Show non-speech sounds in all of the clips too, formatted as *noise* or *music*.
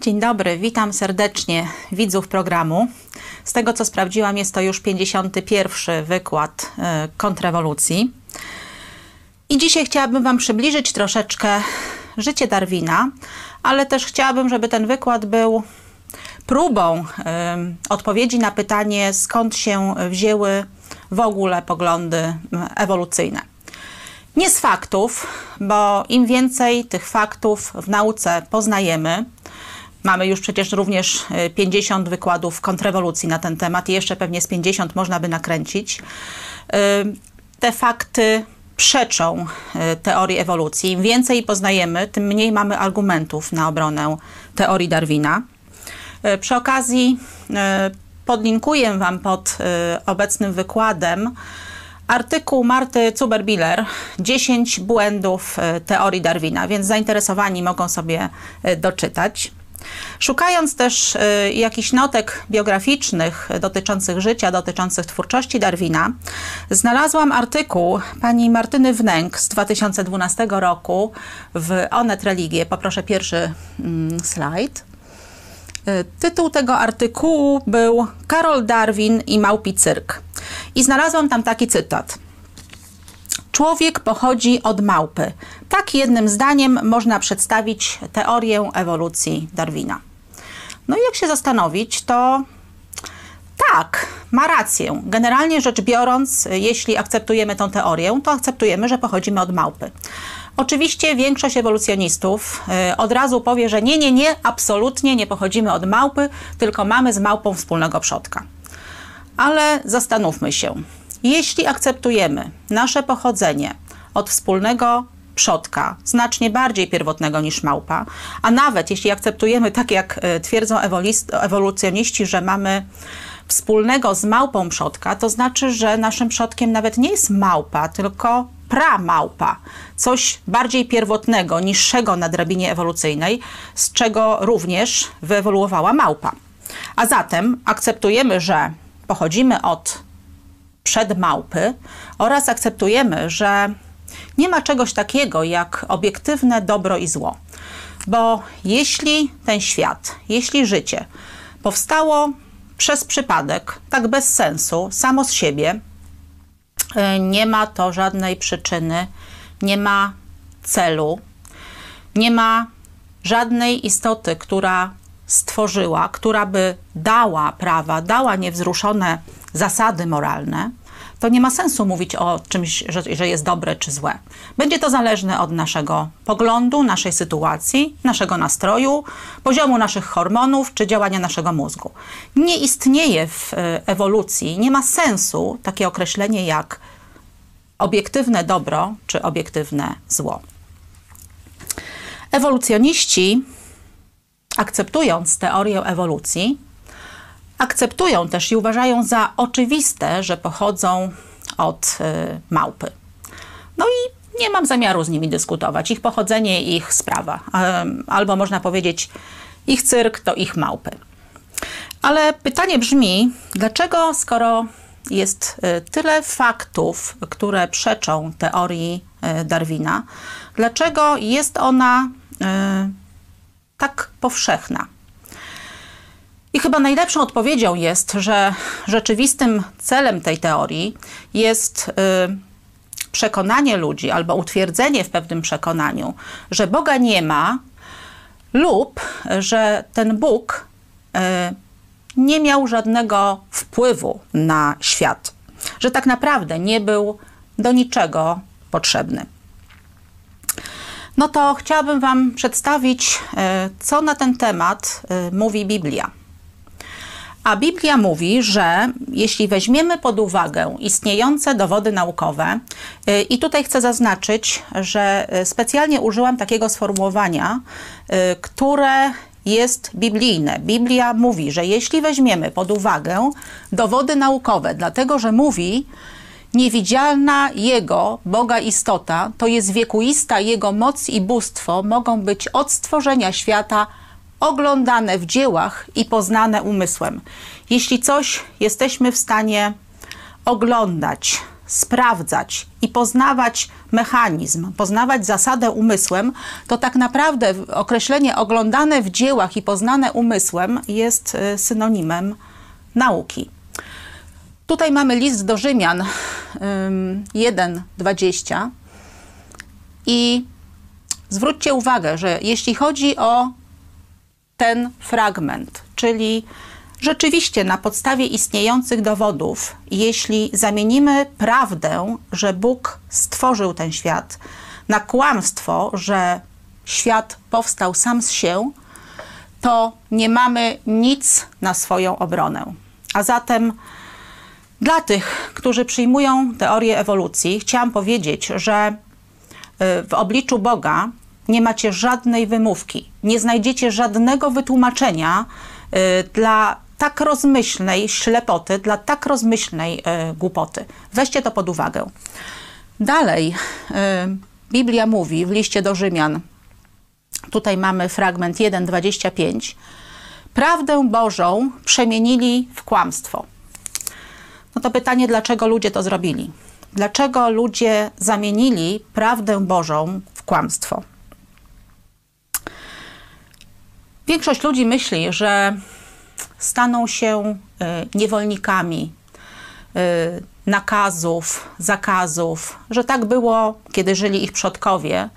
Dzień dobry, witam serdecznie widzów programu. Z tego co sprawdziłam, jest to już 51 wykład e, kontrrewolucji. I dzisiaj chciałabym Wam przybliżyć troszeczkę życie Darwina, ale też chciałabym, żeby ten wykład był próbą odpowiedzi na pytanie, skąd się wzięły w ogóle poglądy ewolucyjne. Nie z faktów, bo im więcej tych faktów w nauce poznajemy, Mamy już przecież również 50 e, wykładów kontrrewolucji na ten temat i jeszcze pewnie z 50 można by nakręcić. E, te fakty przeczą e, teorii ewolucji. Im więcej poznajemy, tym mniej mamy argumentów na obronę teorii Darwina. Przy okazji podlinkuję Wam pod obecnym wykładem artykuł Marty Zuberbiller 10 błędów teorii Darwina, więc zainteresowani mogą sobie doczytać. Szukając też y, jakichś notek biograficznych dotyczących życia, dotyczących twórczości Darwina, znalazłam artykuł pani Martyny Wnęk z 2012 roku w Onet Religie. Poproszę pierwszy mm, slajd. Y, tytuł tego artykułu był Karol Darwin i Małpi Cyrk. I znalazłam tam taki cytat. Człowiek pochodzi od małpy. Tak jednym zdaniem można przedstawić teorię ewolucji Darwina. No i jak się zastanowić, to tak, ma rację. Generalnie rzecz biorąc, jeśli akceptujemy tę teorię, to akceptujemy, że pochodzimy od małpy. Oczywiście większość ewolucjonistów y, od razu powie, że nie, nie, nie, absolutnie nie pochodzimy od małpy, tylko mamy z małpą wspólnego przodka. Ale zastanówmy się. Jeśli akceptujemy nasze pochodzenie od wspólnego przodka, znacznie bardziej pierwotnego niż małpa, a nawet jeśli akceptujemy, tak jak e, twierdzą ewolucjoniści, że mamy wspólnego z małpą przodka, to znaczy, że naszym przodkiem nawet nie jest małpa, tylko pramałpa, coś bardziej pierwotnego, niższego na drabinie ewolucyjnej, z czego również wyewoluowała małpa. A zatem akceptujemy, że pochodzimy od przedmałpy oraz akceptujemy, że nie ma czegoś takiego jak obiektywne dobro i zło. Bo jeśli ten świat, jeśli życie powstało przez przypadek, tak bez sensu, samo z siebie, e, nie ma to żadnej przyczyny, nie ma celu, nie ma żadnej istoty, która stworzyła, która by dała prawa, dała niewzruszone zasady moralne, to nie ma sensu mówić o czymś, że, że jest dobre czy złe. Będzie to zależne od naszego poglądu, naszej sytuacji, naszego nastroju, poziomu naszych hormonów czy działania naszego mózgu. Nie istnieje w e, ewolucji, nie ma sensu takie określenie jak obiektywne dobro czy obiektywne zło. Ewolucjoniści, akceptując teorię ewolucji, akceptują też i uważają za oczywiste, że pochodzą od y, małpy. No i nie mam zamiaru z nimi dyskutować. Ich pochodzenie, ich sprawa. Albo można powiedzieć, ich cyrk to ich małpy. Ale pytanie brzmi, dlaczego skoro jest y, tyle faktów, które przeczą teorii y, Darwina, dlaczego jest ona tak powszechna? I chyba najlepszą odpowiedzią jest, że rzeczywistym celem tej teorii jest y, przekonanie ludzi albo utwierdzenie w pewnym przekonaniu, że Boga nie ma lub że ten Bóg y, nie miał żadnego wpływu na świat, że tak naprawdę nie był do niczego potrzebny. No to chciałabym Wam przedstawić, y, co na ten temat mówi Biblia. A Biblia mówi, że jeśli weźmiemy pod uwagę istniejące dowody naukowe, y, i tutaj chcę zaznaczyć, że y, specjalnie użyłam takiego sformułowania, y, które jest biblijne. Biblia mówi, że jeśli weźmiemy pod uwagę dowody naukowe, dlatego że mówi, Niewidzialna Jego, Boga istota, to jest wiekuista Jego moc i bóstwo, mogą być od stworzenia świata oglądane w dziełach i poznane umysłem. Jeśli coś jesteśmy w stanie oglądać, sprawdzać i poznawać mechanizm, poznawać zasadę umysłem, to tak naprawdę określenie oglądane w dziełach i poznane umysłem jest y, synonimem nauki. Tutaj mamy list do Rzymian 1:20 i zwróćcie uwagę, że jeśli chodzi o ten fragment, czyli rzeczywiście na podstawie istniejących dowodów, jeśli zamienimy prawdę, że Bóg stworzył ten świat, na kłamstwo, że świat powstał sam z się, to nie mamy nic na swoją obronę. A zatem dla tych, którzy przyjmują teorię ewolucji, chciałam powiedzieć, że y, w obliczu Boga nie macie żadnej wymówki, nie znajdziecie żadnego wytłumaczenia y, dla tak rozmyślnej ślepoty, dla tak rozmyślnej y, głupoty. Weźcie to pod uwagę. Dalej, Biblia mówi w liście do Rzymian, tutaj mamy fragment 1:25. Prawdę Bożą przemienili w kłamstwo. No to pytanie, dlaczego ludzie to zrobili? Dlaczego ludzie zamienili prawdę Bożą w kłamstwo? Większość ludzi myśli, że staną się y, niewolnikami y, nakazów, zakazów, że tak było, kiedy żyli ich przodkowie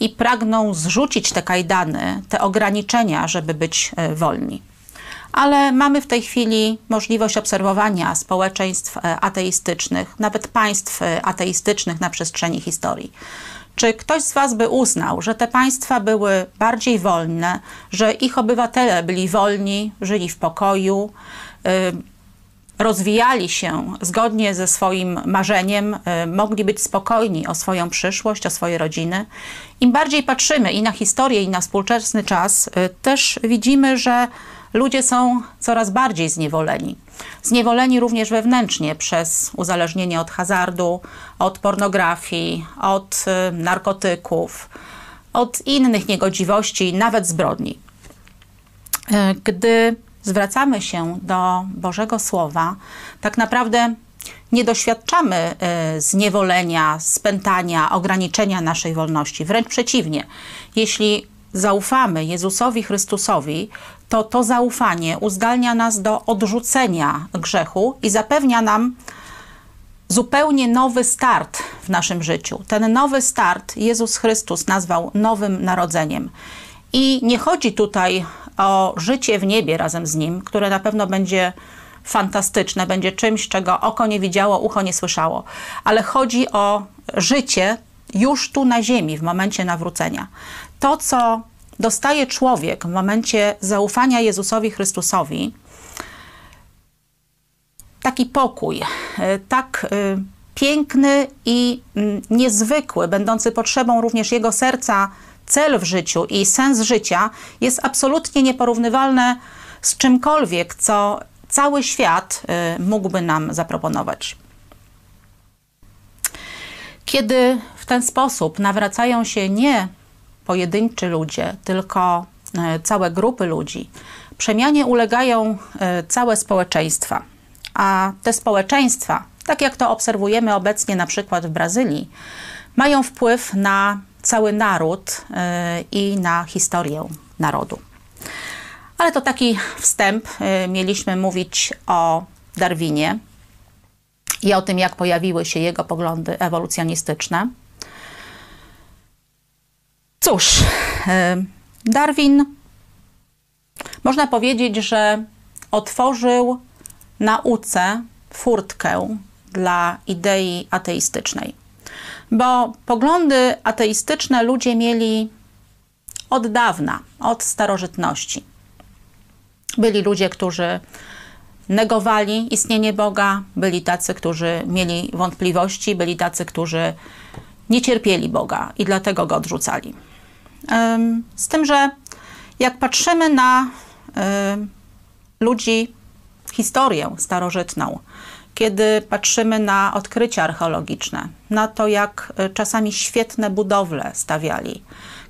i pragną zrzucić te kajdany, te ograniczenia, żeby być y, wolni ale mamy w tej chwili możliwość obserwowania społeczeństw ateistycznych, nawet państw ateistycznych na przestrzeni historii. Czy ktoś z Was by uznał, że te państwa były bardziej wolne, że ich obywatele byli wolni, żyli w pokoju, e, rozwijali się zgodnie ze swoim marzeniem, mogli być spokojni o swoją przyszłość, o swoje rodziny? Im bardziej patrzymy i na historię, i na współczesny czas, też widzimy, że ludzie są coraz bardziej zniewoleni. Zniewoleni również wewnętrznie przez uzależnienie od hazardu, od pornografii, od y, narkotyków, od innych niegodziwości, nawet zbrodni. Y, gdy zwracamy się do Bożego Słowa, tak naprawdę nie doświadczamy y, zniewolenia, spętania, ograniczenia naszej wolności. Wręcz przeciwnie. Jeśli zaufamy Jezusowi Chrystusowi, to to zaufanie uzdalnia nas do odrzucenia grzechu i zapewnia nam zupełnie nowy start w naszym życiu. Ten nowy start Jezus Chrystus nazwał nowym narodzeniem. I nie chodzi tutaj o życie w niebie razem z Nim, które na pewno będzie fantastyczne, będzie czymś, czego oko nie widziało, ucho nie słyszało, ale chodzi o życie już tu na ziemi, w momencie nawrócenia. To, co dostaje człowiek w momencie zaufania Jezusowi Chrystusowi, taki pokój, e, tak e, piękny i mm, niezwykły, będący potrzebą również jego serca, cel w życiu i sens życia, jest absolutnie nieporównywalne z czymkolwiek, co cały świat e, mógłby nam zaproponować. Kiedy w ten sposób nawracają się nie pojedynczy ludzie, tylko e, całe grupy ludzi. Przemianie ulegają e, całe społeczeństwa, a te społeczeństwa, tak jak to obserwujemy obecnie na przykład w Brazylii, mają wpływ na cały naród e, i na historię narodu. Ale to taki wstęp. Mieliśmy mówić o Darwinie i o tym, jak pojawiły się jego poglądy ewolucjonistyczne. Cóż, e, Darwin można powiedzieć, że otworzył nauce furtkę dla idei ateistycznej. Bo poglądy ateistyczne ludzie mieli od dawna, od starożytności. Byli ludzie, którzy negowali istnienie Boga, byli tacy, którzy mieli wątpliwości, byli tacy, którzy nie cierpieli Boga i dlatego go odrzucali. Z tym, że jak patrzymy na ludzi, historię starożytną, kiedy patrzymy na odkrycia archeologiczne, na to, jak czasami świetne budowle stawiali,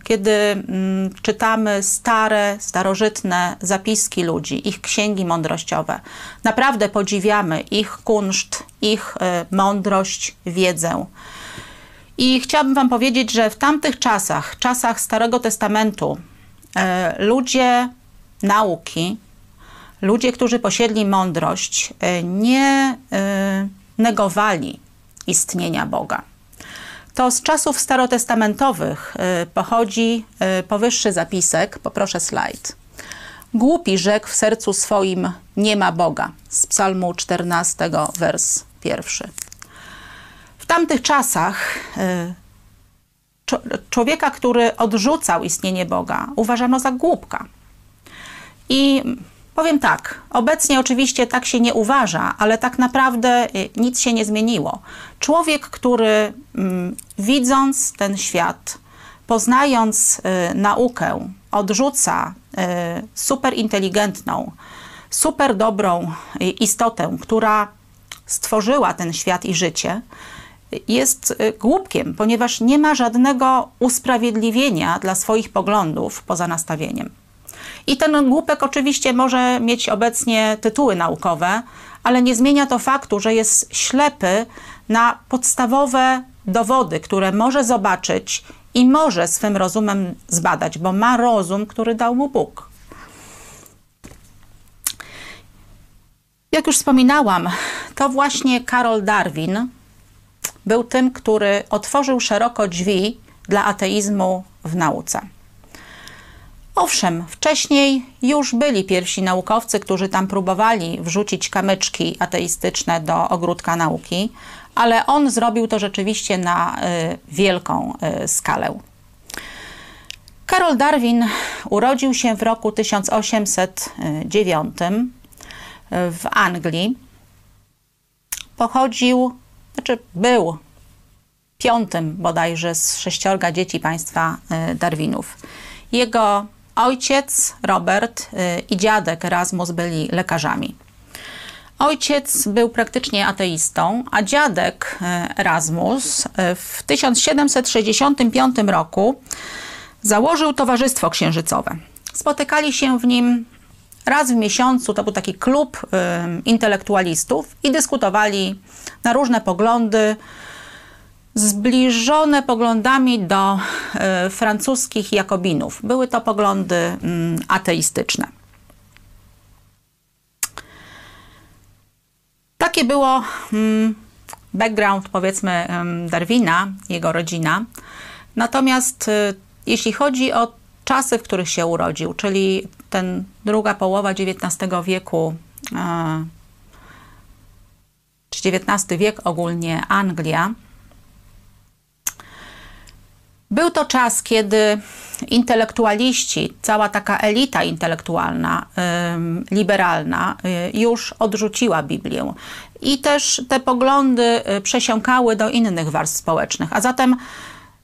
kiedy mm, czytamy stare, starożytne zapiski ludzi, ich księgi mądrościowe. Naprawdę podziwiamy ich kunszt, ich y, mądrość, wiedzę. I chciałabym Wam powiedzieć, że w tamtych czasach, czasach Starego Testamentu, y, ludzie nauki, ludzie, którzy posiedli mądrość, y, nie y, negowali istnienia Boga to z czasów starotestamentowych pochodzi powyższy zapisek. Poproszę slajd. Głupi rzekł w sercu swoim, nie ma Boga. Z psalmu 14, wers pierwszy. W tamtych czasach y, człowieka, który odrzucał istnienie Boga, uważano za głupka. I Powiem tak, obecnie oczywiście tak się nie uważa, ale tak naprawdę y, nic się nie zmieniło. Człowiek, który mm, widząc ten świat, poznając y, naukę, odrzuca superinteligentną, super dobrą istotę, która stworzyła ten świat i życie, jest głupkiem, ponieważ nie ma żadnego usprawiedliwienia dla swoich poglądów poza nastawieniem. I ten głupek oczywiście może mieć obecnie tytuły naukowe, ale nie zmienia to faktu, że jest ślepy na podstawowe dowody, które może zobaczyć i może swym rozumem zbadać, bo ma rozum, który dał mu Bóg. Jak już wspominałam, to właśnie Karol Darwin był tym, który otworzył szeroko drzwi dla ateizmu w nauce. Owszem, wcześniej już byli pierwsi naukowcy, którzy tam próbowali wrzucić kamyczki ateistyczne do ogródka nauki, ale on zrobił to rzeczywiście na y, wielką y, skalę. Karol Darwin urodził się w roku 1809 w Anglii. Pochodził, znaczy był piątym bodajże z sześciorga dzieci państwa y, Darwinów. Jego Ojciec Robert y, i dziadek Erasmus byli lekarzami. Ojciec był praktycznie ateistą, a dziadek y, Erasmus w 1765 roku założył Towarzystwo Księżycowe. Spotykali się w nim raz w miesiącu, to był taki klub intelektualistów i dyskutowali na różne poglądy, zbliżone poglądami do y, francuskich jakobinów. Były to poglądy y, ateistyczne. Takie było y, background, powiedzmy, Darwina, jego rodzina. Natomiast jeśli chodzi o czasy, w których się urodził, czyli ten druga połowa XIX wieku, czy XIX wiek ogólnie Anglia, był to czas, kiedy intelektualiści, cała taka elita intelektualna, liberalna, y, już odrzuciła Biblię. I też te poglądy y, przesiąkały do innych warstw społecznych. A zatem,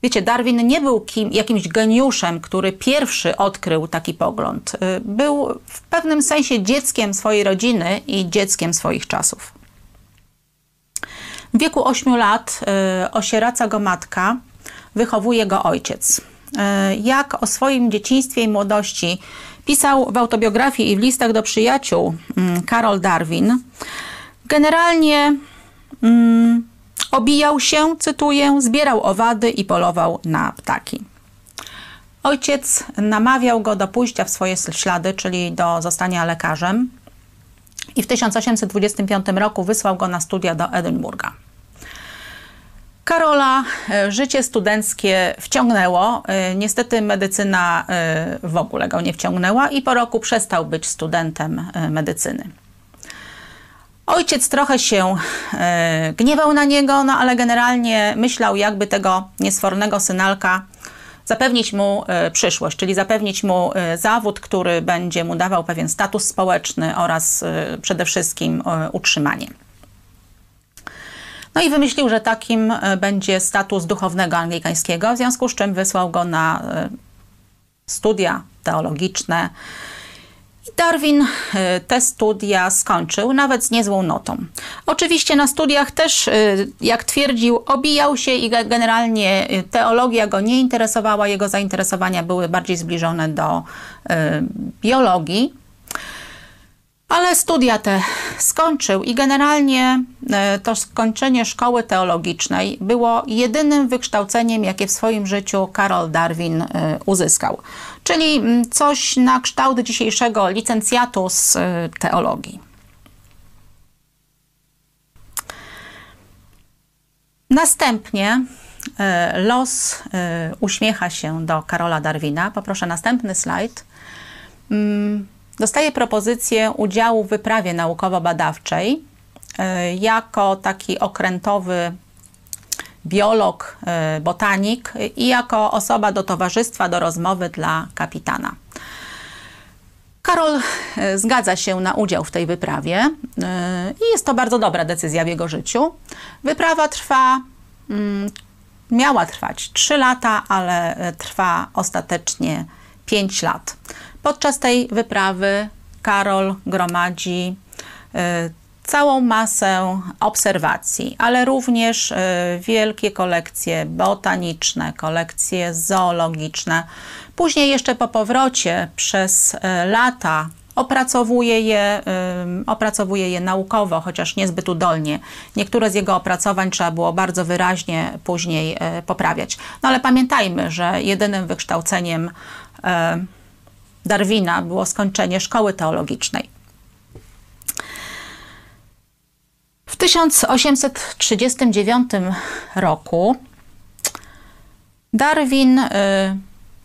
wiecie, Darwin nie był kim, jakimś geniuszem, który pierwszy odkrył taki pogląd. Y, był w pewnym sensie dzieckiem swojej rodziny i dzieckiem swoich czasów. W wieku 8 lat osieraca go matka, wychowuje go ojciec. E, jak o swoim dzieciństwie i młodości pisał w autobiografii i w listach do przyjaciół mm, Karol Darwin, generalnie mm, obijał się, cytuję, zbierał owady i polował na ptaki. Ojciec namawiał go do pójścia w swoje ślady, czyli do zostania lekarzem i w 1825 roku wysłał go na studia do Edynburga. Karola e, życie studenckie wciągnęło. E, niestety medycyna e, w ogóle go nie wciągnęła i po roku przestał być studentem medycyny. Ojciec trochę się gniewał na niego, no ale generalnie myślał, jakby tego niesfornego synalka zapewnić mu przyszłość, czyli zapewnić mu zawód, który będzie mu dawał pewien status społeczny oraz przede wszystkim utrzymanie. No i wymyślił, że takim e, będzie status duchownego anglikańskiego, w związku z czym wysłał go na e, studia teologiczne. Darwin te studia skończył nawet z niezłą notą. Oczywiście na studiach też, jak twierdził, obijał się i generalnie teologia go nie interesowała, jego zainteresowania były bardziej zbliżone do biologii. Ale studia te skończył i generalnie e, to skończenie szkoły teologicznej było jedynym wykształceniem, jakie w swoim życiu Karol Darwin e, uzyskał. Czyli mm, coś na kształt dzisiejszego licencjatu z e, teologii. Następnie los uśmiecha się do Karola Darwina. Poproszę następny slajd. Dostaje propozycję udziału w wyprawie naukowo-badawczej e, jako taki okrętowy biolog, e, botanik i jako osoba do towarzystwa, do rozmowy dla kapitana. Karol e, zgadza się na udział w tej wyprawie i jest to bardzo dobra decyzja w jego życiu. Wyprawa trwa, mm, miała trwać 3 lata, ale trwa ostatecznie 5 lat. Podczas tej wyprawy Karol gromadzi y, całą masę obserwacji, ale również y, wielkie kolekcje botaniczne, kolekcje zoologiczne. Później jeszcze po powrocie przez y, lata opracowuje je, opracowuje je naukowo, chociaż niezbyt udolnie. Niektóre z jego opracowań trzeba było bardzo wyraźnie później poprawiać. No ale pamiętajmy, że jedynym wykształceniem Darwina było skończenie szkoły teologicznej. W 1839 roku Darwin y,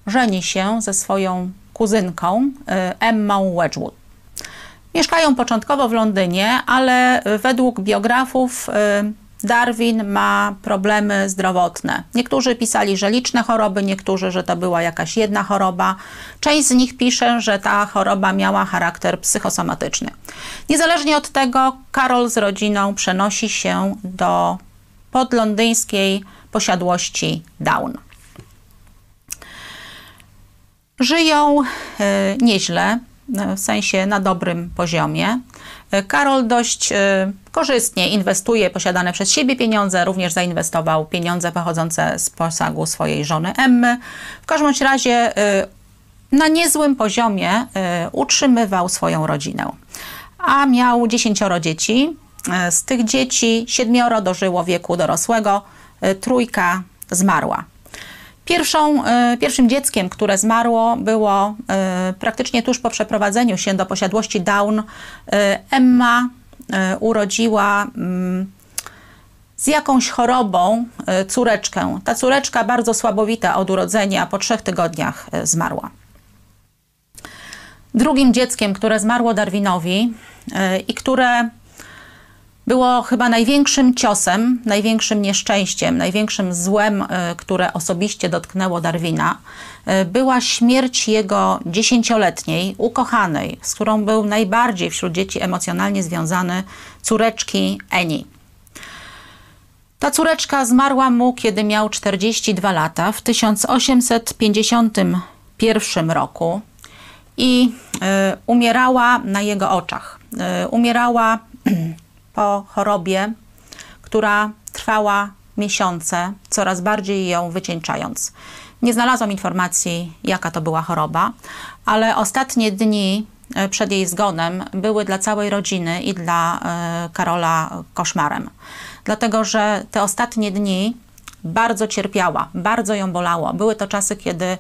żeni się ze swoją kuzynką y, Wedgwood. Mieszkają początkowo w Londynie, ale według biografów y, Darwin ma problemy zdrowotne. Niektórzy pisali, że liczne choroby, niektórzy, że to była jakaś jedna choroba. Część z nich pisze, że ta choroba miała charakter psychosomatyczny. Niezależnie od tego, Karol z rodziną przenosi się do podlondyńskiej posiadłości Down. Żyją y, nieźle, w sensie na dobrym poziomie. Karol dość e, korzystnie inwestuje posiadane przez siebie pieniądze, również zainwestował pieniądze pochodzące z posagu swojej żony Emmy. W każdym razie e, na niezłym poziomie e, utrzymywał swoją rodzinę. A miał dziesięcioro dzieci. Z tych dzieci siedmioro dożyło wieku dorosłego, trójka zmarła. Pierwszą, pierwszym dzieckiem, które zmarło, było praktycznie tuż po przeprowadzeniu się do posiadłości Down. Emma urodziła mm, z jakąś chorobą córeczkę. Ta córeczka, bardzo słabowita od urodzenia, po trzech tygodniach zmarła. Drugim dzieckiem, które zmarło Darwinowi i które było chyba największym ciosem, największym nieszczęściem, największym złem, e, które osobiście dotknęło Darwina, e, była śmierć jego dziesięcioletniej, ukochanej, z którą był najbardziej wśród dzieci emocjonalnie związany, córeczki Eni. Ta córeczka zmarła mu, kiedy miał 42 lata, w 1851 roku i y, umierała na jego oczach. Y, umierała *clears throat* po chorobie, która trwała miesiące, coraz bardziej ją wycieńczając. Nie znalazłam informacji, jaka to była choroba, ale ostatnie dni e, przed jej zgonem były dla całej rodziny i dla e, Karola koszmarem. Dlatego, że te ostatnie dni bardzo cierpiała, bardzo ją bolało. Były to czasy, kiedy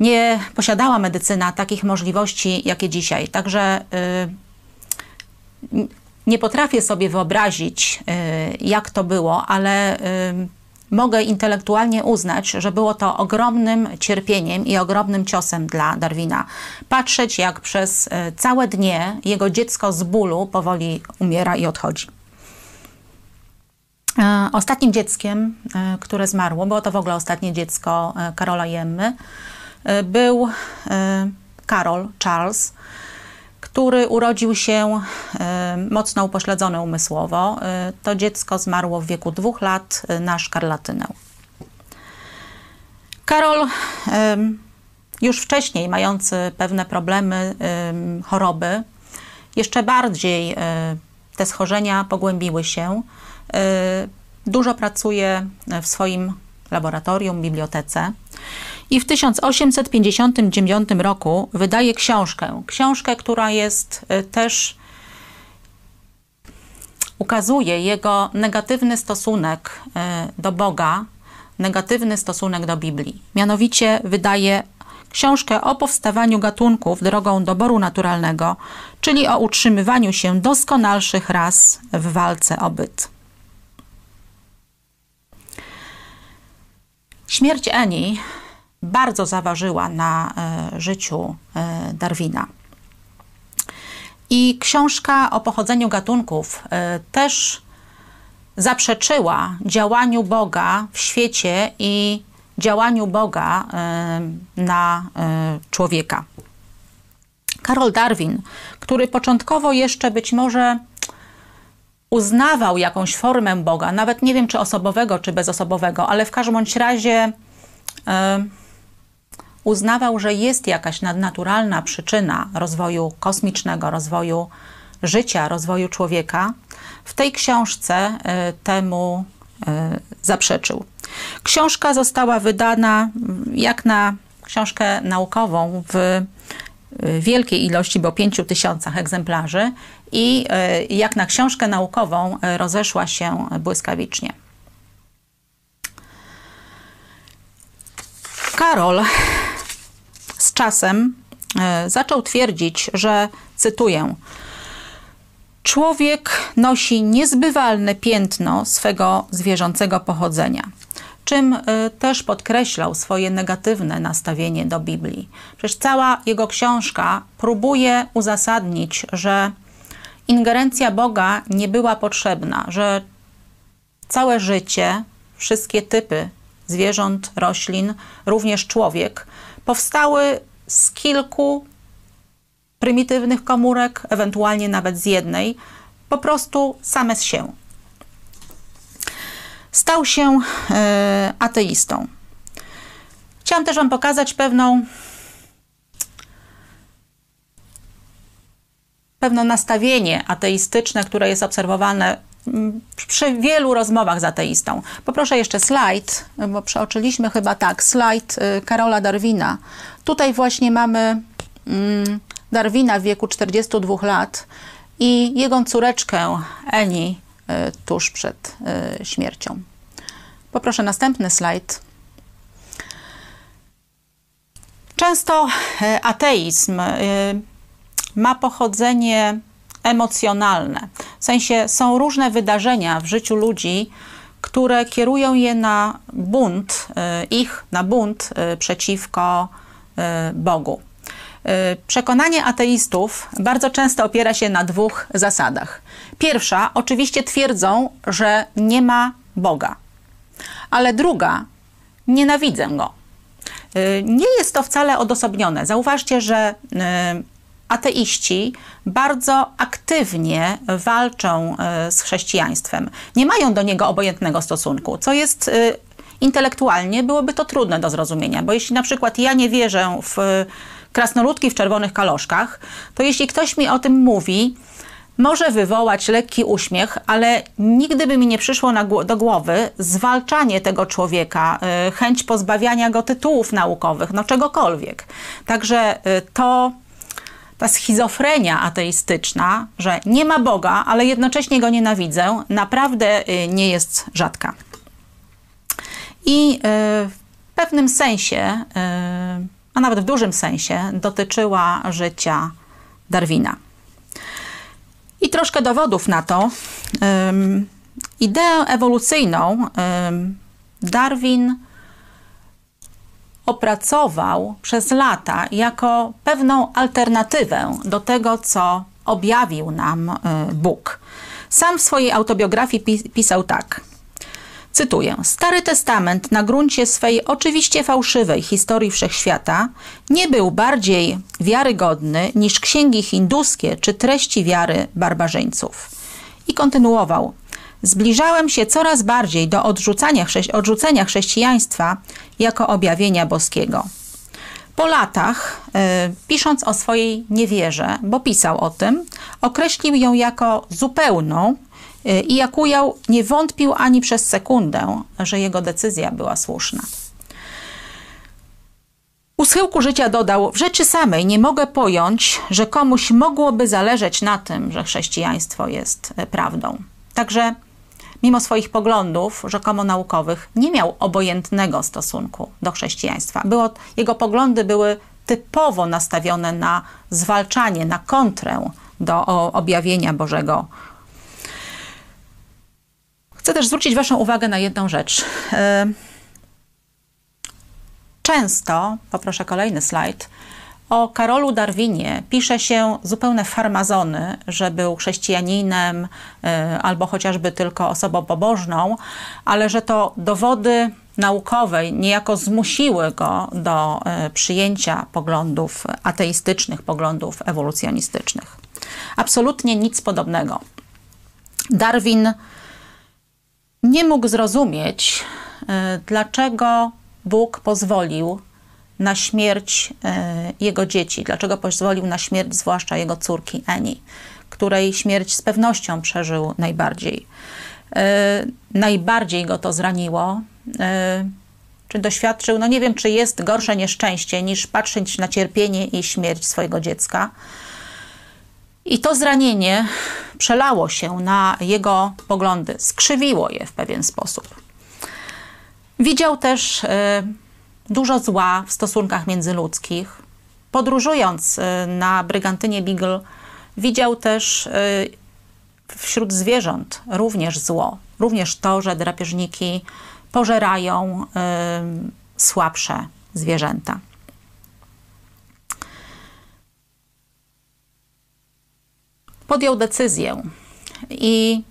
nie posiadała medycyna takich możliwości, jakie dzisiaj. Także yy, nie potrafię sobie wyobrazić, y, jak to było, ale y, mogę intelektualnie uznać, że było to ogromnym cierpieniem i ogromnym ciosem dla Darwina. Patrzeć, jak przez y, całe dnie jego dziecko z bólu powoli umiera i odchodzi. Ostatnim dzieckiem, które zmarło, było to w ogóle ostatnie dziecko Karola Jemmy, był Karol Charles, który urodził się e, mocno upośledzony umysłowo. E, to dziecko zmarło w wieku dwóch lat e, na szkarlatynę. Karol już wcześniej mający pewne problemy, choroby, jeszcze bardziej te schorzenia pogłębiły się. Dużo pracuje w swoim laboratorium, bibliotece. I w 1859 roku wydaje książkę. Książkę, która jest y, też ukazuje jego negatywny stosunek do Boga, negatywny stosunek do Biblii. Mianowicie wydaje książkę o powstawaniu gatunków drogą doboru naturalnego, czyli o utrzymywaniu się doskonalszych ras w walce o byt. Śmierć Eni bardzo zaważyła na e, życiu e, Darwina. I książka o pochodzeniu gatunków e, też zaprzeczyła działaniu Boga w świecie i działaniu Boga na człowieka. Karol Darwin, który początkowo jeszcze być może uznawał jakąś formę Boga, nawet nie wiem czy osobowego, czy bezosobowego, ale w każdym bądź razie uznawał, że jest jakaś nadnaturalna przyczyna rozwoju kosmicznego, rozwoju życia, rozwoju człowieka, w tej książce temu zaprzeczył. Książka została wydana jak na książkę naukową w wielkiej ilości, bo 5 tysiącach egzemplarzy i jak na książkę naukową rozeszła się błyskawicznie. Karol z czasem e, zaczął twierdzić, że cytuję: Człowiek nosi niezbywalne piętno swego zwierzęcego pochodzenia czym y, też podkreślał swoje negatywne nastawienie do Biblii. Przecież cała jego książka próbuje uzasadnić, że ingerencja Boga nie była potrzebna, że całe życie, wszystkie typy zwierząt, roślin, również człowiek, powstały z kilku prymitywnych komórek, ewentualnie nawet z jednej, po prostu same z się stał się e, ateistą. Chciałam też Wam pokazać pewną pewne nastawienie ateistyczne, które jest obserwowane przy wielu rozmowach z ateistą. Poproszę jeszcze slajd, bo przeoczyliśmy chyba tak, slajd y, Karola Darwina. Tutaj właśnie mamy mm, Darwina w wieku 42 lat i jego córeczkę Eni E, tuż przed e, śmiercią. Poproszę następny slajd. Często ateizm ma pochodzenie emocjonalne. W sensie są różne wydarzenia w życiu ludzi, które kierują je na bunt, ich na bunt przeciwko Bogu. Przekonanie ateistów bardzo często opiera się na dwóch zasadach. Pierwsza, oczywiście twierdzą, że nie ma Boga, ale druga, nienawidzę go. Y, nie jest to wcale odosobnione. Zauważcie, że y, ateiści bardzo aktywnie walczą y, z chrześcijaństwem. Nie mają do niego obojętnego stosunku, co jest intelektualnie byłoby to trudne do zrozumienia, bo jeśli na przykład ja nie wierzę w krasnoludki w czerwonych kaloszkach, to jeśli ktoś mi o tym mówi, może wywołać lekki uśmiech, ale nigdy by mi nie przyszło do głowy zwalczanie tego człowieka, chęć pozbawiania go tytułów naukowych, no czegokolwiek. Także to ta schizofrenia ateistyczna, że nie ma Boga, ale jednocześnie go nienawidzę, naprawdę y, nie jest rzadka. I w pewnym sensie, a nawet w dużym sensie, dotyczyła życia Darwina. I troszkę dowodów na to. Ideę ewolucyjną Darwin opracował przez lata jako pewną alternatywę do tego, co objawił nam y, Bóg. Sam w swojej autobiografii pisał tak – Cytuję: Stary Testament na gruncie swej oczywiście fałszywej historii wszechświata nie był bardziej wiarygodny niż księgi hinduskie czy treści wiary barbarzyńców. I kontynuował: Zbliżałem się coraz bardziej do odrzucania, odrzucenia chrześcijaństwa jako objawienia boskiego. Po latach, y, pisząc o swojej niewierze, bo pisał o tym, określił ją jako zupełną y, i jak ujął, nie wątpił ani przez sekundę, że jego decyzja była słuszna. U schyłku życia dodał: W rzeczy samej nie mogę pojąć, że komuś mogłoby zależeć na tym, że chrześcijaństwo jest e, prawdą. Także, mimo swoich poglądów rzekomo naukowych, nie miał obojętnego stosunku do chrześcijaństwa. Było, jego poglądy były typowo nastawione na zwalczanie, na kontrę do objawienia Bożego. Chcę też zwrócić Waszą uwagę na jedną rzecz. E, Często, poproszę kolejny slajd, o Karolu Darwinie pisze się zupełne farmazony, że był chrześcijaninem y, albo chociażby tylko osobą pobożną, ale że to dowody naukowe niejako zmusiły go do y, przyjęcia poglądów ateistycznych, poglądów ewolucjonistycznych. Absolutnie nic podobnego. Darwin nie mógł zrozumieć, y, dlaczego Bóg pozwolił na śmierć e, jego dzieci. Dlaczego pozwolił na śmierć zwłaszcza jego córki Eni, której śmierć z pewnością przeżył najbardziej. E, najbardziej go to zraniło. E, czy doświadczył, no nie wiem, czy jest gorsze nieszczęście niż patrzeć na cierpienie i śmierć swojego dziecka. I to zranienie przelało się na jego poglądy, skrzywiło je w pewien sposób. Widział też dużo zła w stosunkach międzyludzkich. Podróżując e, na Brygantynie Beagle, widział też e, wśród zwierząt również zło. Również to, że drapieżniki pożerają słabsze zwierzęta. Podjął decyzję i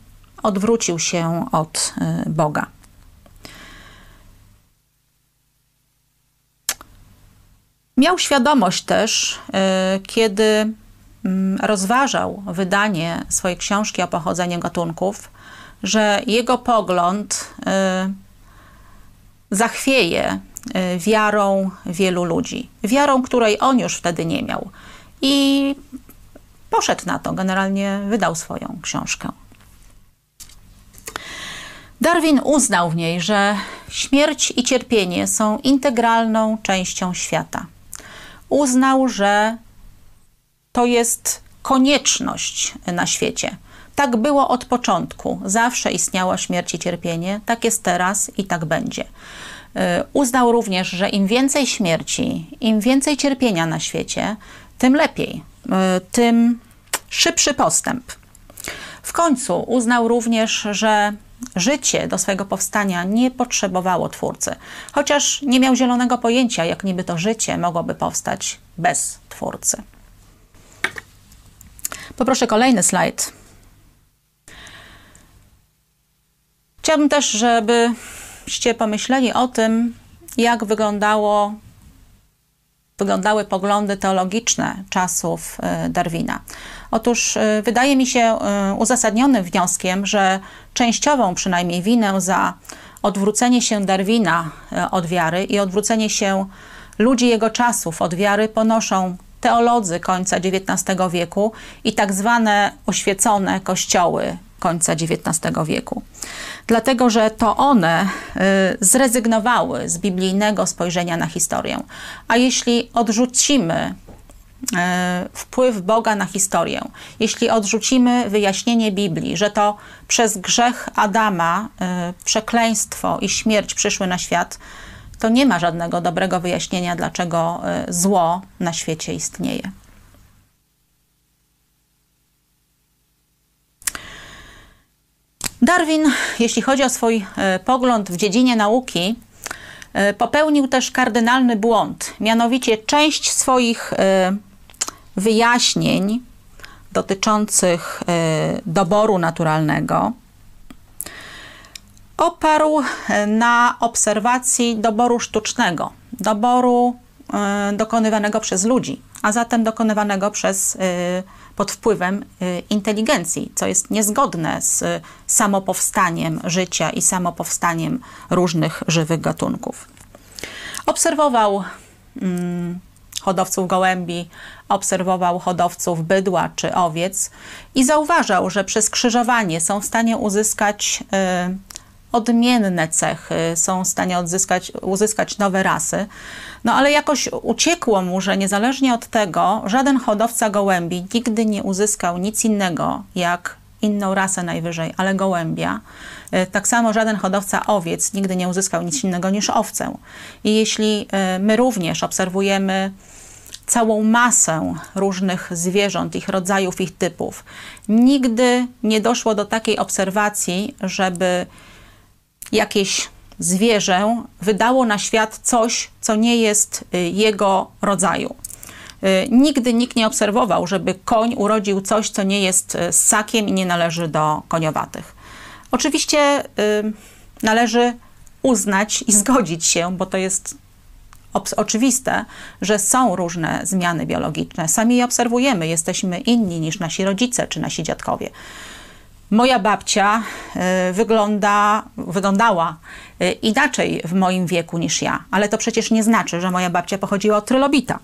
odwrócił się od Boga. Miał świadomość też, y, kiedy mm, rozważał wydanie swojej książki o pochodzeniu gatunków, że jego pogląd y, zachwieje y, wiarą wielu ludzi. Wiarą, której on już wtedy nie miał. I poszedł na to, generalnie wydał swoją książkę. Darwin uznał w niej, że śmierć i cierpienie są integralną częścią świata uznał, że to jest konieczność na świecie. Tak było od początku. Zawsze istniała śmierć i cierpienie, tak jest teraz i tak będzie. Y, uznał również, że im więcej śmierci, im więcej cierpienia na świecie, tym lepiej, y, tym szybszy postęp. W końcu uznał również, że życie do swojego powstania nie potrzebowało twórcy, chociaż nie miał zielonego pojęcia, jak niby to życie mogłoby powstać bez twórcy. Poproszę kolejny slajd. Chciałabym też, żebyście pomyśleli o tym, jak wyglądało wyglądały poglądy teologiczne czasów e, Darwina. Otóż e, wydaje mi się e, uzasadnionym wnioskiem, że częściową przynajmniej winę za odwrócenie się Darwina od wiary i odwrócenie się ludzi jego czasów od wiary ponoszą teolodzy końca XIX wieku i tak zwane oświecone kościoły końca XIX wieku. Dlatego, że to one y, zrezygnowały z biblijnego spojrzenia na historię. A jeśli odrzucimy y, wpływ Boga na historię, jeśli odrzucimy wyjaśnienie Biblii, że to przez grzech Adama y, przekleństwo i śmierć przyszły na świat, to nie ma żadnego dobrego wyjaśnienia, dlaczego zło na świecie istnieje. Darwin, jeśli chodzi o swój e, pogląd w dziedzinie nauki, e, popełnił też kardynalny błąd. Mianowicie część swoich e, wyjaśnień dotyczących doboru naturalnego oparł na obserwacji doboru sztucznego, doboru dokonywanego przez ludzi, a zatem dokonywanego przez pod wpływem y, inteligencji, co jest niezgodne z samopowstaniem życia i samopowstaniem różnych żywych gatunków. Obserwował mm, hodowców gołębi, obserwował hodowców bydła czy owiec i zauważał, że przez krzyżowanie są w stanie uzyskać y, odmienne cechy, są w stanie odzyskać, uzyskać nowe rasy. No ale jakoś uciekło mu, że niezależnie od tego, żaden hodowca gołębi nigdy nie uzyskał nic innego jak inną rasę najwyżej, ale gołębia. E, tak samo żaden hodowca owiec nigdy nie uzyskał nic innego niż owcę. I jeśli e, my również obserwujemy całą masę różnych zwierząt, ich rodzajów, ich typów, nigdy nie doszło do takiej obserwacji, żeby jakieś zwierzę wydało na świat coś, co nie jest y, jego rodzaju. Y, nigdy nikt nie obserwował, żeby koń urodził coś, co nie jest y, ssakiem i nie należy do koniowatych. Oczywiście należy uznać i *laughs* zgodzić się, bo to jest oczywiste, że są różne zmiany biologiczne. Sami je obserwujemy, jesteśmy inni niż nasi rodzice czy nasi dziadkowie. Moja babcia y, wygląda, wyglądała y, inaczej w moim wieku niż ja, ale to przecież nie znaczy, że moja babcia pochodziła od trylobita.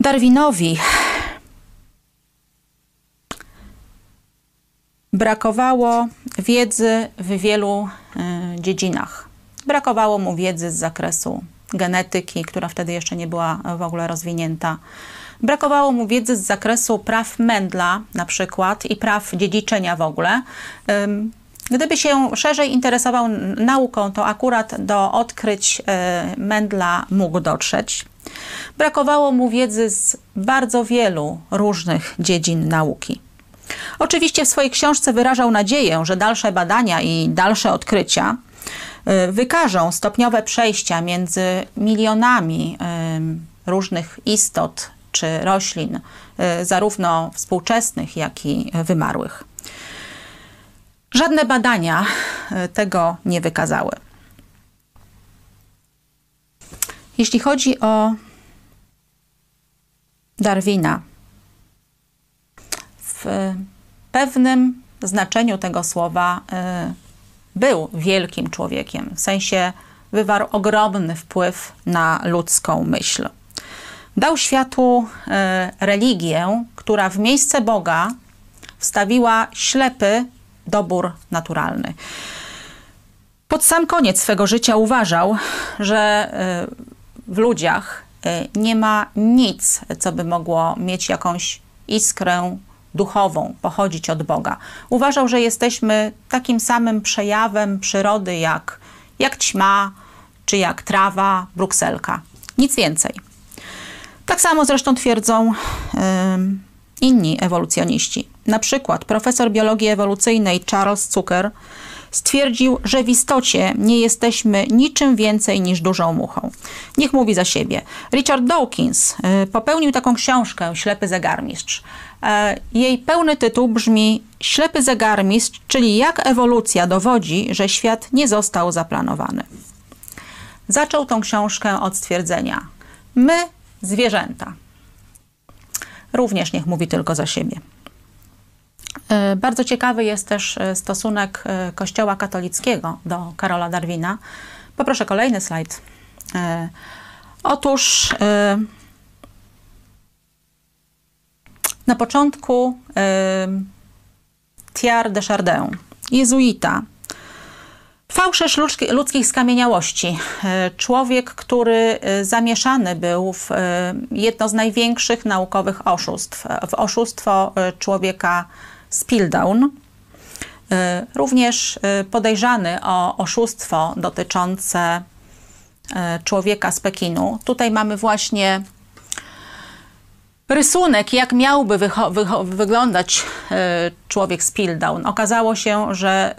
Darwinowi brakowało wiedzy w wielu y, dziedzinach. Brakowało mu wiedzy z zakresu genetyki, która wtedy jeszcze nie była w ogóle rozwinięta Brakowało mu wiedzy z zakresu praw Mendla na przykład i praw dziedziczenia w ogóle. Gdyby się szerzej interesował nauką, to akurat do odkryć e, Mendla mógł dotrzeć. Brakowało mu wiedzy z bardzo wielu różnych dziedzin nauki. Oczywiście w swojej książce wyrażał nadzieję, że dalsze badania i dalsze odkrycia e, wykażą stopniowe przejścia między milionami różnych istot czy roślin, y, zarówno współczesnych, jak i wymarłych. Żadne badania y, tego nie wykazały. Jeśli chodzi o Darwina, w pewnym znaczeniu tego słowa y, był wielkim człowiekiem, w sensie wywarł ogromny wpływ na ludzką myśl dał światu e, religię, która w miejsce Boga wstawiła ślepy dobór naturalny. Pod sam koniec swego życia uważał, że e, w ludziach e, nie ma nic, co by mogło mieć jakąś iskrę duchową, pochodzić od Boga. Uważał, że jesteśmy takim samym przejawem przyrody jak, jak ćma, czy jak trawa, brukselka. Nic więcej. Tak samo zresztą twierdzą inni ewolucjoniści. Na przykład profesor biologii ewolucyjnej Charles Zucker stwierdził, że w istocie nie jesteśmy niczym więcej niż dużą muchą. Niech mówi za siebie. Richard Dawkins y, popełnił taką książkę Ślepy zegarmistrz. E, jej pełny tytuł brzmi Ślepy zegarmistrz, czyli jak ewolucja dowodzi, że świat nie został zaplanowany. Zaczął tą książkę od stwierdzenia: My zwierzęta. Również niech mówi tylko za siebie. E, bardzo ciekawy jest też e, stosunek e, Kościoła katolickiego do Karola Darwina. Poproszę kolejny slajd. Otóż na początku Thierry de Chardin, jezuita, Fałszerz ludzkich skamieniałości. E, człowiek, który e, zamieszany był w e, jedno z największych naukowych oszustw, w oszustwo człowieka Spildown. Również podejrzany o oszustwo dotyczące człowieka z Pekinu. Tutaj mamy właśnie rysunek, jak miałby wyglądać człowiek z. Okazało się, że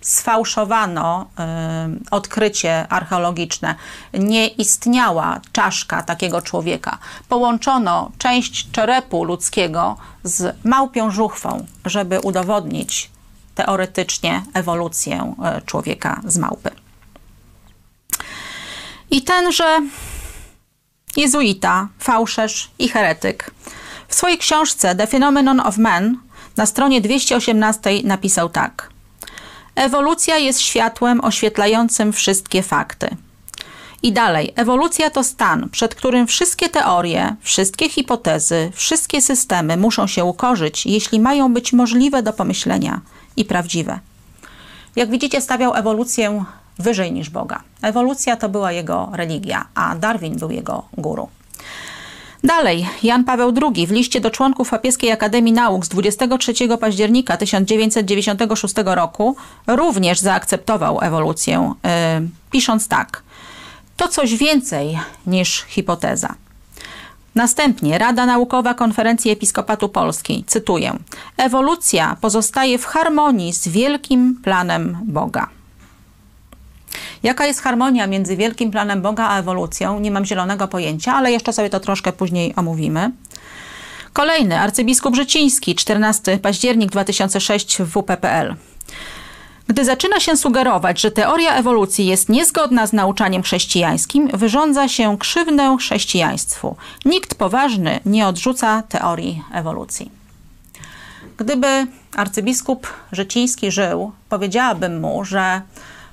sfałszowano y, odkrycie archeologiczne. Nie istniała czaszka takiego człowieka. Połączono część czerepu ludzkiego z małpią żuchwą, żeby udowodnić teoretycznie ewolucję y, człowieka z małpy. I tenże jezuita, fałszerz i heretyk w swojej książce The Phenomenon of Man na stronie 218 napisał tak – Ewolucja jest światłem oświetlającym wszystkie fakty. I dalej, ewolucja to stan, przed którym wszystkie teorie, wszystkie hipotezy, wszystkie systemy muszą się ukorzyć, jeśli mają być możliwe do pomyślenia i prawdziwe. Jak widzicie, stawiał ewolucję wyżej niż Boga. Ewolucja to była jego religia, a Darwin był jego guru. Dalej, Jan Paweł II w liście do członków Papieskiej Akademii Nauk z 23 października 1996 roku również zaakceptował ewolucję, yy, pisząc tak: To coś więcej niż hipoteza. Następnie. Rada Naukowa Konferencji Episkopatu Polski, cytuję: Ewolucja pozostaje w harmonii z wielkim planem Boga. Jaka jest harmonia między wielkim planem Boga a ewolucją? Nie mam zielonego pojęcia, ale jeszcze sobie to troszkę później omówimy. Kolejny, arcybiskup Życiński, 14 październik 2006 w WPPL. Gdy zaczyna się sugerować, że teoria ewolucji jest niezgodna z nauczaniem chrześcijańskim, wyrządza się krzywdę chrześcijaństwu. Nikt poważny nie odrzuca teorii ewolucji. Gdyby arcybiskup Życiński żył, powiedziałabym mu, że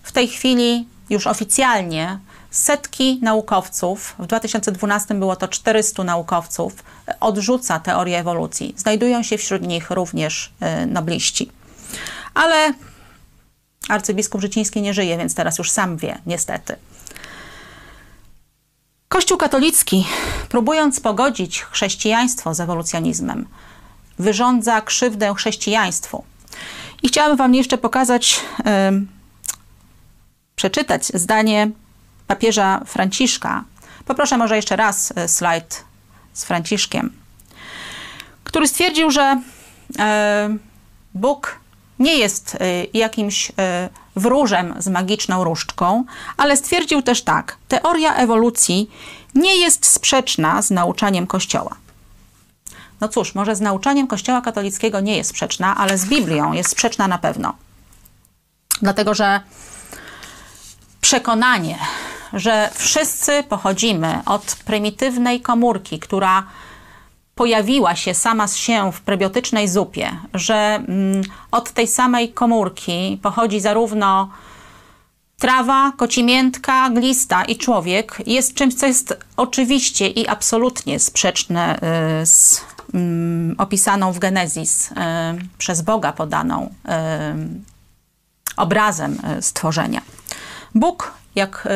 w tej chwili już oficjalnie setki naukowców, w 2012 było to 400 naukowców, odrzuca teorię ewolucji. Znajdują się wśród nich również y, nobliści. Ale arcybiskup Życiński nie żyje, więc teraz już sam wie, niestety. Kościół katolicki, próbując pogodzić chrześcijaństwo z ewolucjonizmem, wyrządza krzywdę chrześcijaństwu. I chciałabym Wam jeszcze pokazać przeczytać zdanie papieża Franciszka. Poproszę może jeszcze raz e, slajd z Franciszkiem, który stwierdził, że e, Bóg nie jest e, jakimś wróżem z magiczną różdżką, ale stwierdził też tak: teoria ewolucji nie jest sprzeczna z nauczaniem Kościoła. No cóż, może z nauczaniem Kościoła katolickiego nie jest sprzeczna, ale z Biblią jest sprzeczna na pewno. Dlatego, że przekonanie, że wszyscy pochodzimy od prymitywnej komórki, która pojawiła się sama z się w prebiotycznej zupie, że mm, od tej samej komórki pochodzi zarówno trawa, kocimiętka, glista i człowiek, jest czymś, co jest oczywiście i absolutnie sprzeczne y, z mm, opisaną w Genezis y, przez Boga podaną y, obrazem stworzenia. Bóg, jak y,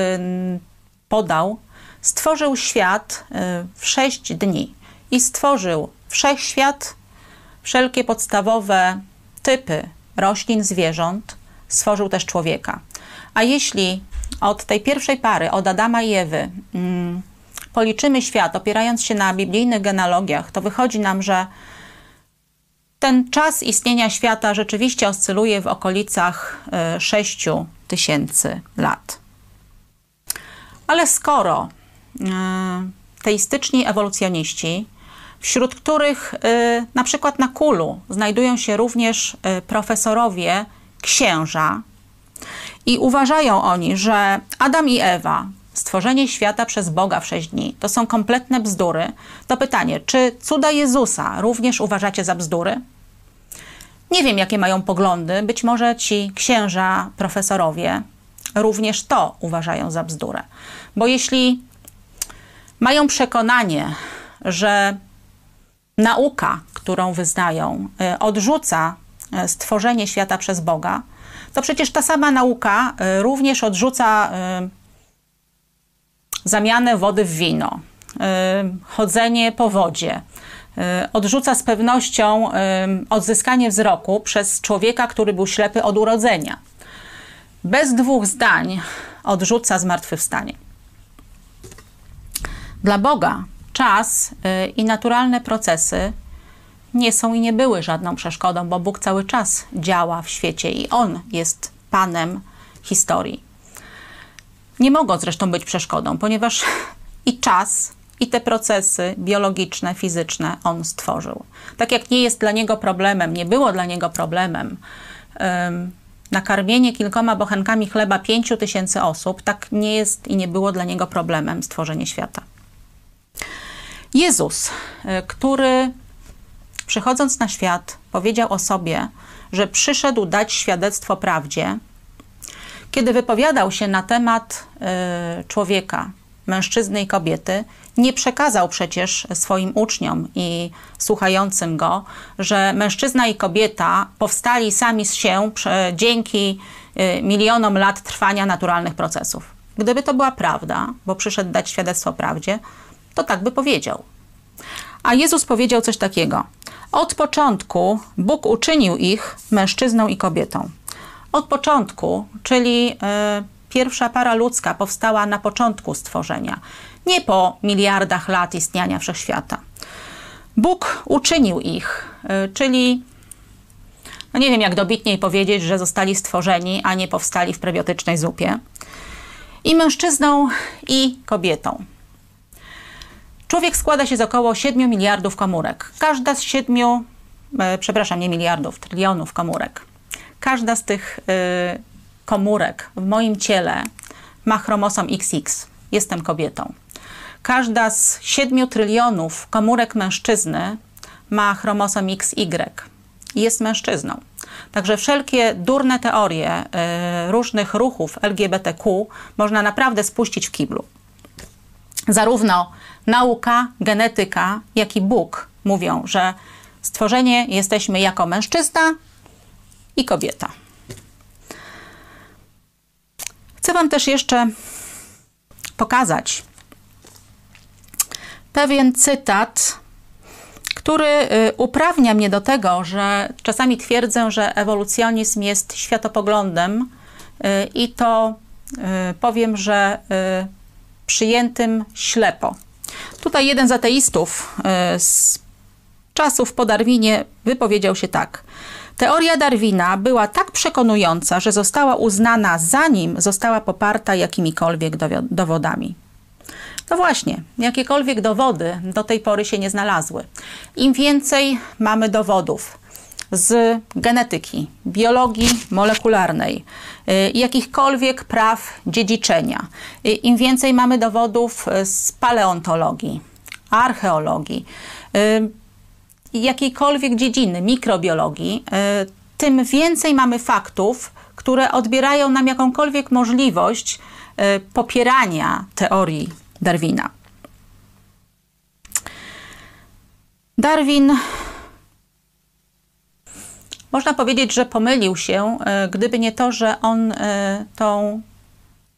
podał, stworzył świat y, w sześć dni i stworzył wszechświat, wszelkie podstawowe typy roślin, zwierząt, stworzył też człowieka. A jeśli od tej pierwszej pary, od Adama i Ewy, mm, policzymy świat opierając się na biblijnych genealogiach, to wychodzi nam, że ten czas istnienia świata rzeczywiście oscyluje w okolicach 6 y, tysięcy lat. Ale skoro e, teistyczni ewolucjoniści, wśród których e, na przykład na Kulu znajdują się również e, profesorowie księża, i uważają oni, że Adam i Ewa, stworzenie świata przez Boga w sześć dni, to są kompletne bzdury, to pytanie, czy cuda Jezusa również uważacie za bzdury? Nie wiem, jakie mają poglądy. Być może ci księża, profesorowie również to uważają za bzdurę. Bo jeśli mają przekonanie, że nauka, którą wyznają, y, odrzuca y, stworzenie świata przez Boga, to przecież ta sama nauka y, również odrzuca zamianę wody w wino, chodzenie po wodzie, odrzuca z pewnością y, odzyskanie wzroku przez człowieka, który był ślepy od urodzenia. Bez dwóch zdań odrzuca zmartwychwstanie. Dla Boga czas y, i naturalne procesy nie są i nie były żadną przeszkodą, bo Bóg cały czas działa w świecie i On jest Panem historii. Nie mogą zresztą być przeszkodą, ponieważ *laughs* i czas, i te procesy biologiczne, fizyczne on stworzył. Tak jak nie jest dla niego problemem, nie było dla niego problemem um, nakarmienie kilkoma bochenkami chleba pięciu tysięcy osób, tak nie jest i nie było dla niego problemem stworzenie świata. Jezus, e, który przychodząc na świat powiedział o sobie, że przyszedł dać świadectwo prawdzie, kiedy wypowiadał się na temat y, człowieka, mężczyzny i kobiety, nie przekazał przecież swoim uczniom i słuchającym go, że mężczyzna i kobieta powstali sami z się dzięki y, milionom lat trwania naturalnych procesów. Gdyby to była prawda, bo przyszedł dać świadectwo prawdzie, to tak by powiedział. A Jezus powiedział coś takiego: Od początku Bóg uczynił ich mężczyzną i kobietą. Od początku, czyli y, pierwsza para ludzka powstała na początku stworzenia, nie po miliardach lat istniania wszechświata. Bóg uczynił ich, y, czyli no nie wiem jak dobitniej powiedzieć, że zostali stworzeni, a nie powstali w prebiotycznej zupie. I mężczyzną, i kobietą. Człowiek składa się z około 7 miliardów komórek. Każda z 7, e, przepraszam, nie miliardów, trylionów komórek. Każda z tych e, komórek w moim ciele ma chromosom XX. Jestem kobietą. Każda z 7 trylionów komórek mężczyzny ma chromosom XY. Jest mężczyzną. Także wszelkie durne teorie y, różnych ruchów LGBTQ można naprawdę spuścić w kiblu. Zarówno nauka, genetyka, jak i Bóg mówią, że stworzenie jesteśmy jako mężczyzna i kobieta. Chcę Wam też jeszcze pokazać pewien cytat, który y, uprawnia mnie do tego, że czasami twierdzę, że ewolucjonizm jest światopoglądem y, i to y, powiem, że przyjętym ślepo. Tutaj jeden z ateistów z czasów po Darwinie wypowiedział się tak. Teoria Darwina była tak przekonująca, że została uznana zanim została poparta jakimikolwiek dowodami. No właśnie, jakiekolwiek dowody do tej pory się nie znalazły. Im więcej mamy dowodów z genetyki, biologii molekularnej, y, jakichkolwiek praw dziedziczenia, y, im więcej mamy dowodów z paleontologii, archeologii, y, jakiejkolwiek dziedziny, mikrobiologii, tym więcej mamy faktów, które odbierają nam jakąkolwiek możliwość popierania teorii Darwina. Darwin można powiedzieć, że pomylił się, e, gdyby nie to, że on tą,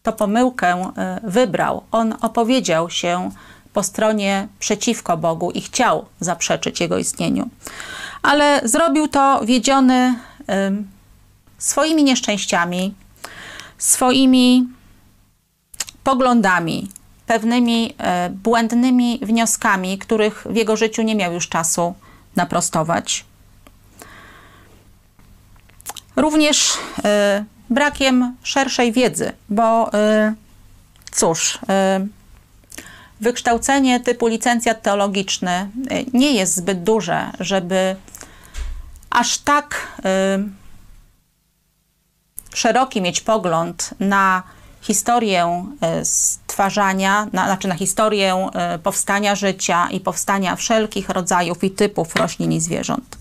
tą pomyłkę wybrał. On opowiedział się po stronie przeciwko Bogu i chciał zaprzeczyć Jego istnieniu. Ale zrobił to wiedziony swoimi nieszczęściami, swoimi poglądami, pewnymi e, błędnymi wnioskami, których w jego życiu nie miał już czasu naprostować. Również e, brakiem szerszej wiedzy, bo e, cóż, wykształcenie typu licencjat teologiczny nie jest zbyt duże, żeby aż tak szeroki mieć pogląd na historię e, stwarzania, na, znaczy na historię e, powstania życia i powstania wszelkich rodzajów i typów roślin i zwierząt.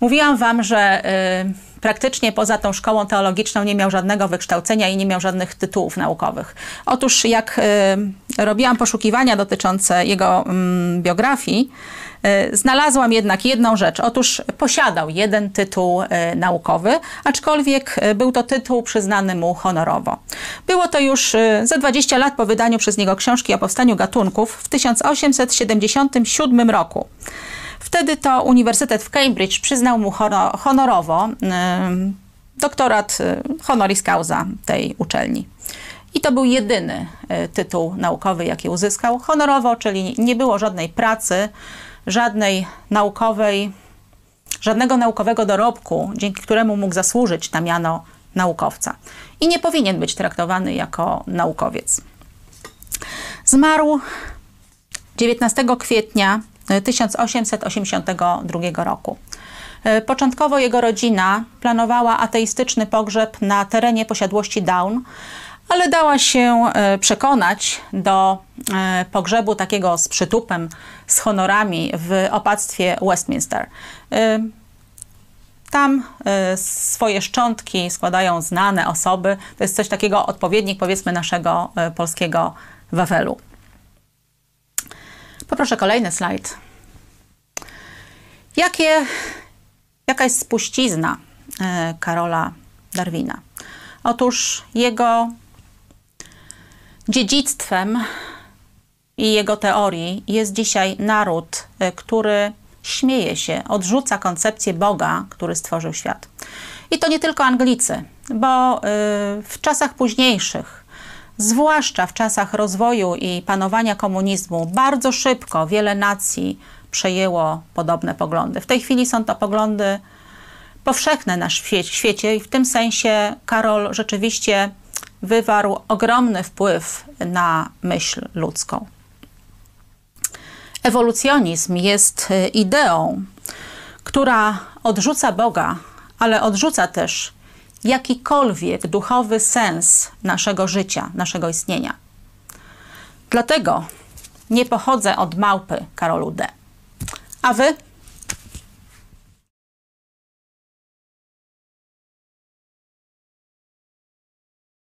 Mówiłam Wam, że y, praktycznie poza tą szkołą teologiczną nie miał żadnego wykształcenia i nie miał żadnych tytułów naukowych. Otóż jak y, robiłam poszukiwania dotyczące jego y, biografii, E, znalazłam jednak jedną rzecz. Otóż posiadał jeden tytuł e, naukowy, aczkolwiek był to tytuł przyznany mu honorowo. Było to już za 20 lat po wydaniu przez niego książki o powstaniu gatunków w 1877 roku. Wtedy to Uniwersytet w Cambridge przyznał mu honorowo doktorat honoris causa tej uczelni. I to był jedyny tytuł naukowy, jaki uzyskał honorowo, czyli nie było żadnej pracy, żadnej naukowej, żadnego naukowego dorobku, dzięki któremu mógł zasłużyć na miano naukowca. I nie powinien być traktowany jako naukowiec. Zmarł 19 kwietnia 1882 roku. Początkowo jego rodzina planowała ateistyczny pogrzeb na terenie posiadłości Down, ale dała się e, przekonać do e, pogrzebu takiego z przytupem, z honorami w opactwie Westminster. E, Tam swoje szczątki składają znane osoby. To jest coś takiego, odpowiednik powiedzmy naszego polskiego Wawelu. Poproszę kolejny slajd. Jakie, jaka jest spuścizna y, Karola Darwina? Otóż jego dziedzictwem i jego teorii jest dzisiaj naród, który śmieje się, odrzuca koncepcję Boga, który stworzył świat. I to nie tylko Anglicy, bo y, w czasach późniejszych, zwłaszcza w czasach rozwoju i panowania komunizmu, bardzo szybko wiele nacji przejęło podobne poglądy. W tej chwili są to poglądy powszechne na świecie i w tym sensie Karol rzeczywiście wywarł ogromny wpływ na myśl ludzką. Ewolucjonizm jest y, ideą, która odrzuca Boga, ale odrzuca też jakikolwiek duchowy sens naszego życia, naszego istnienia. Dlatego nie pochodzę od małpy Karolu D. A wy?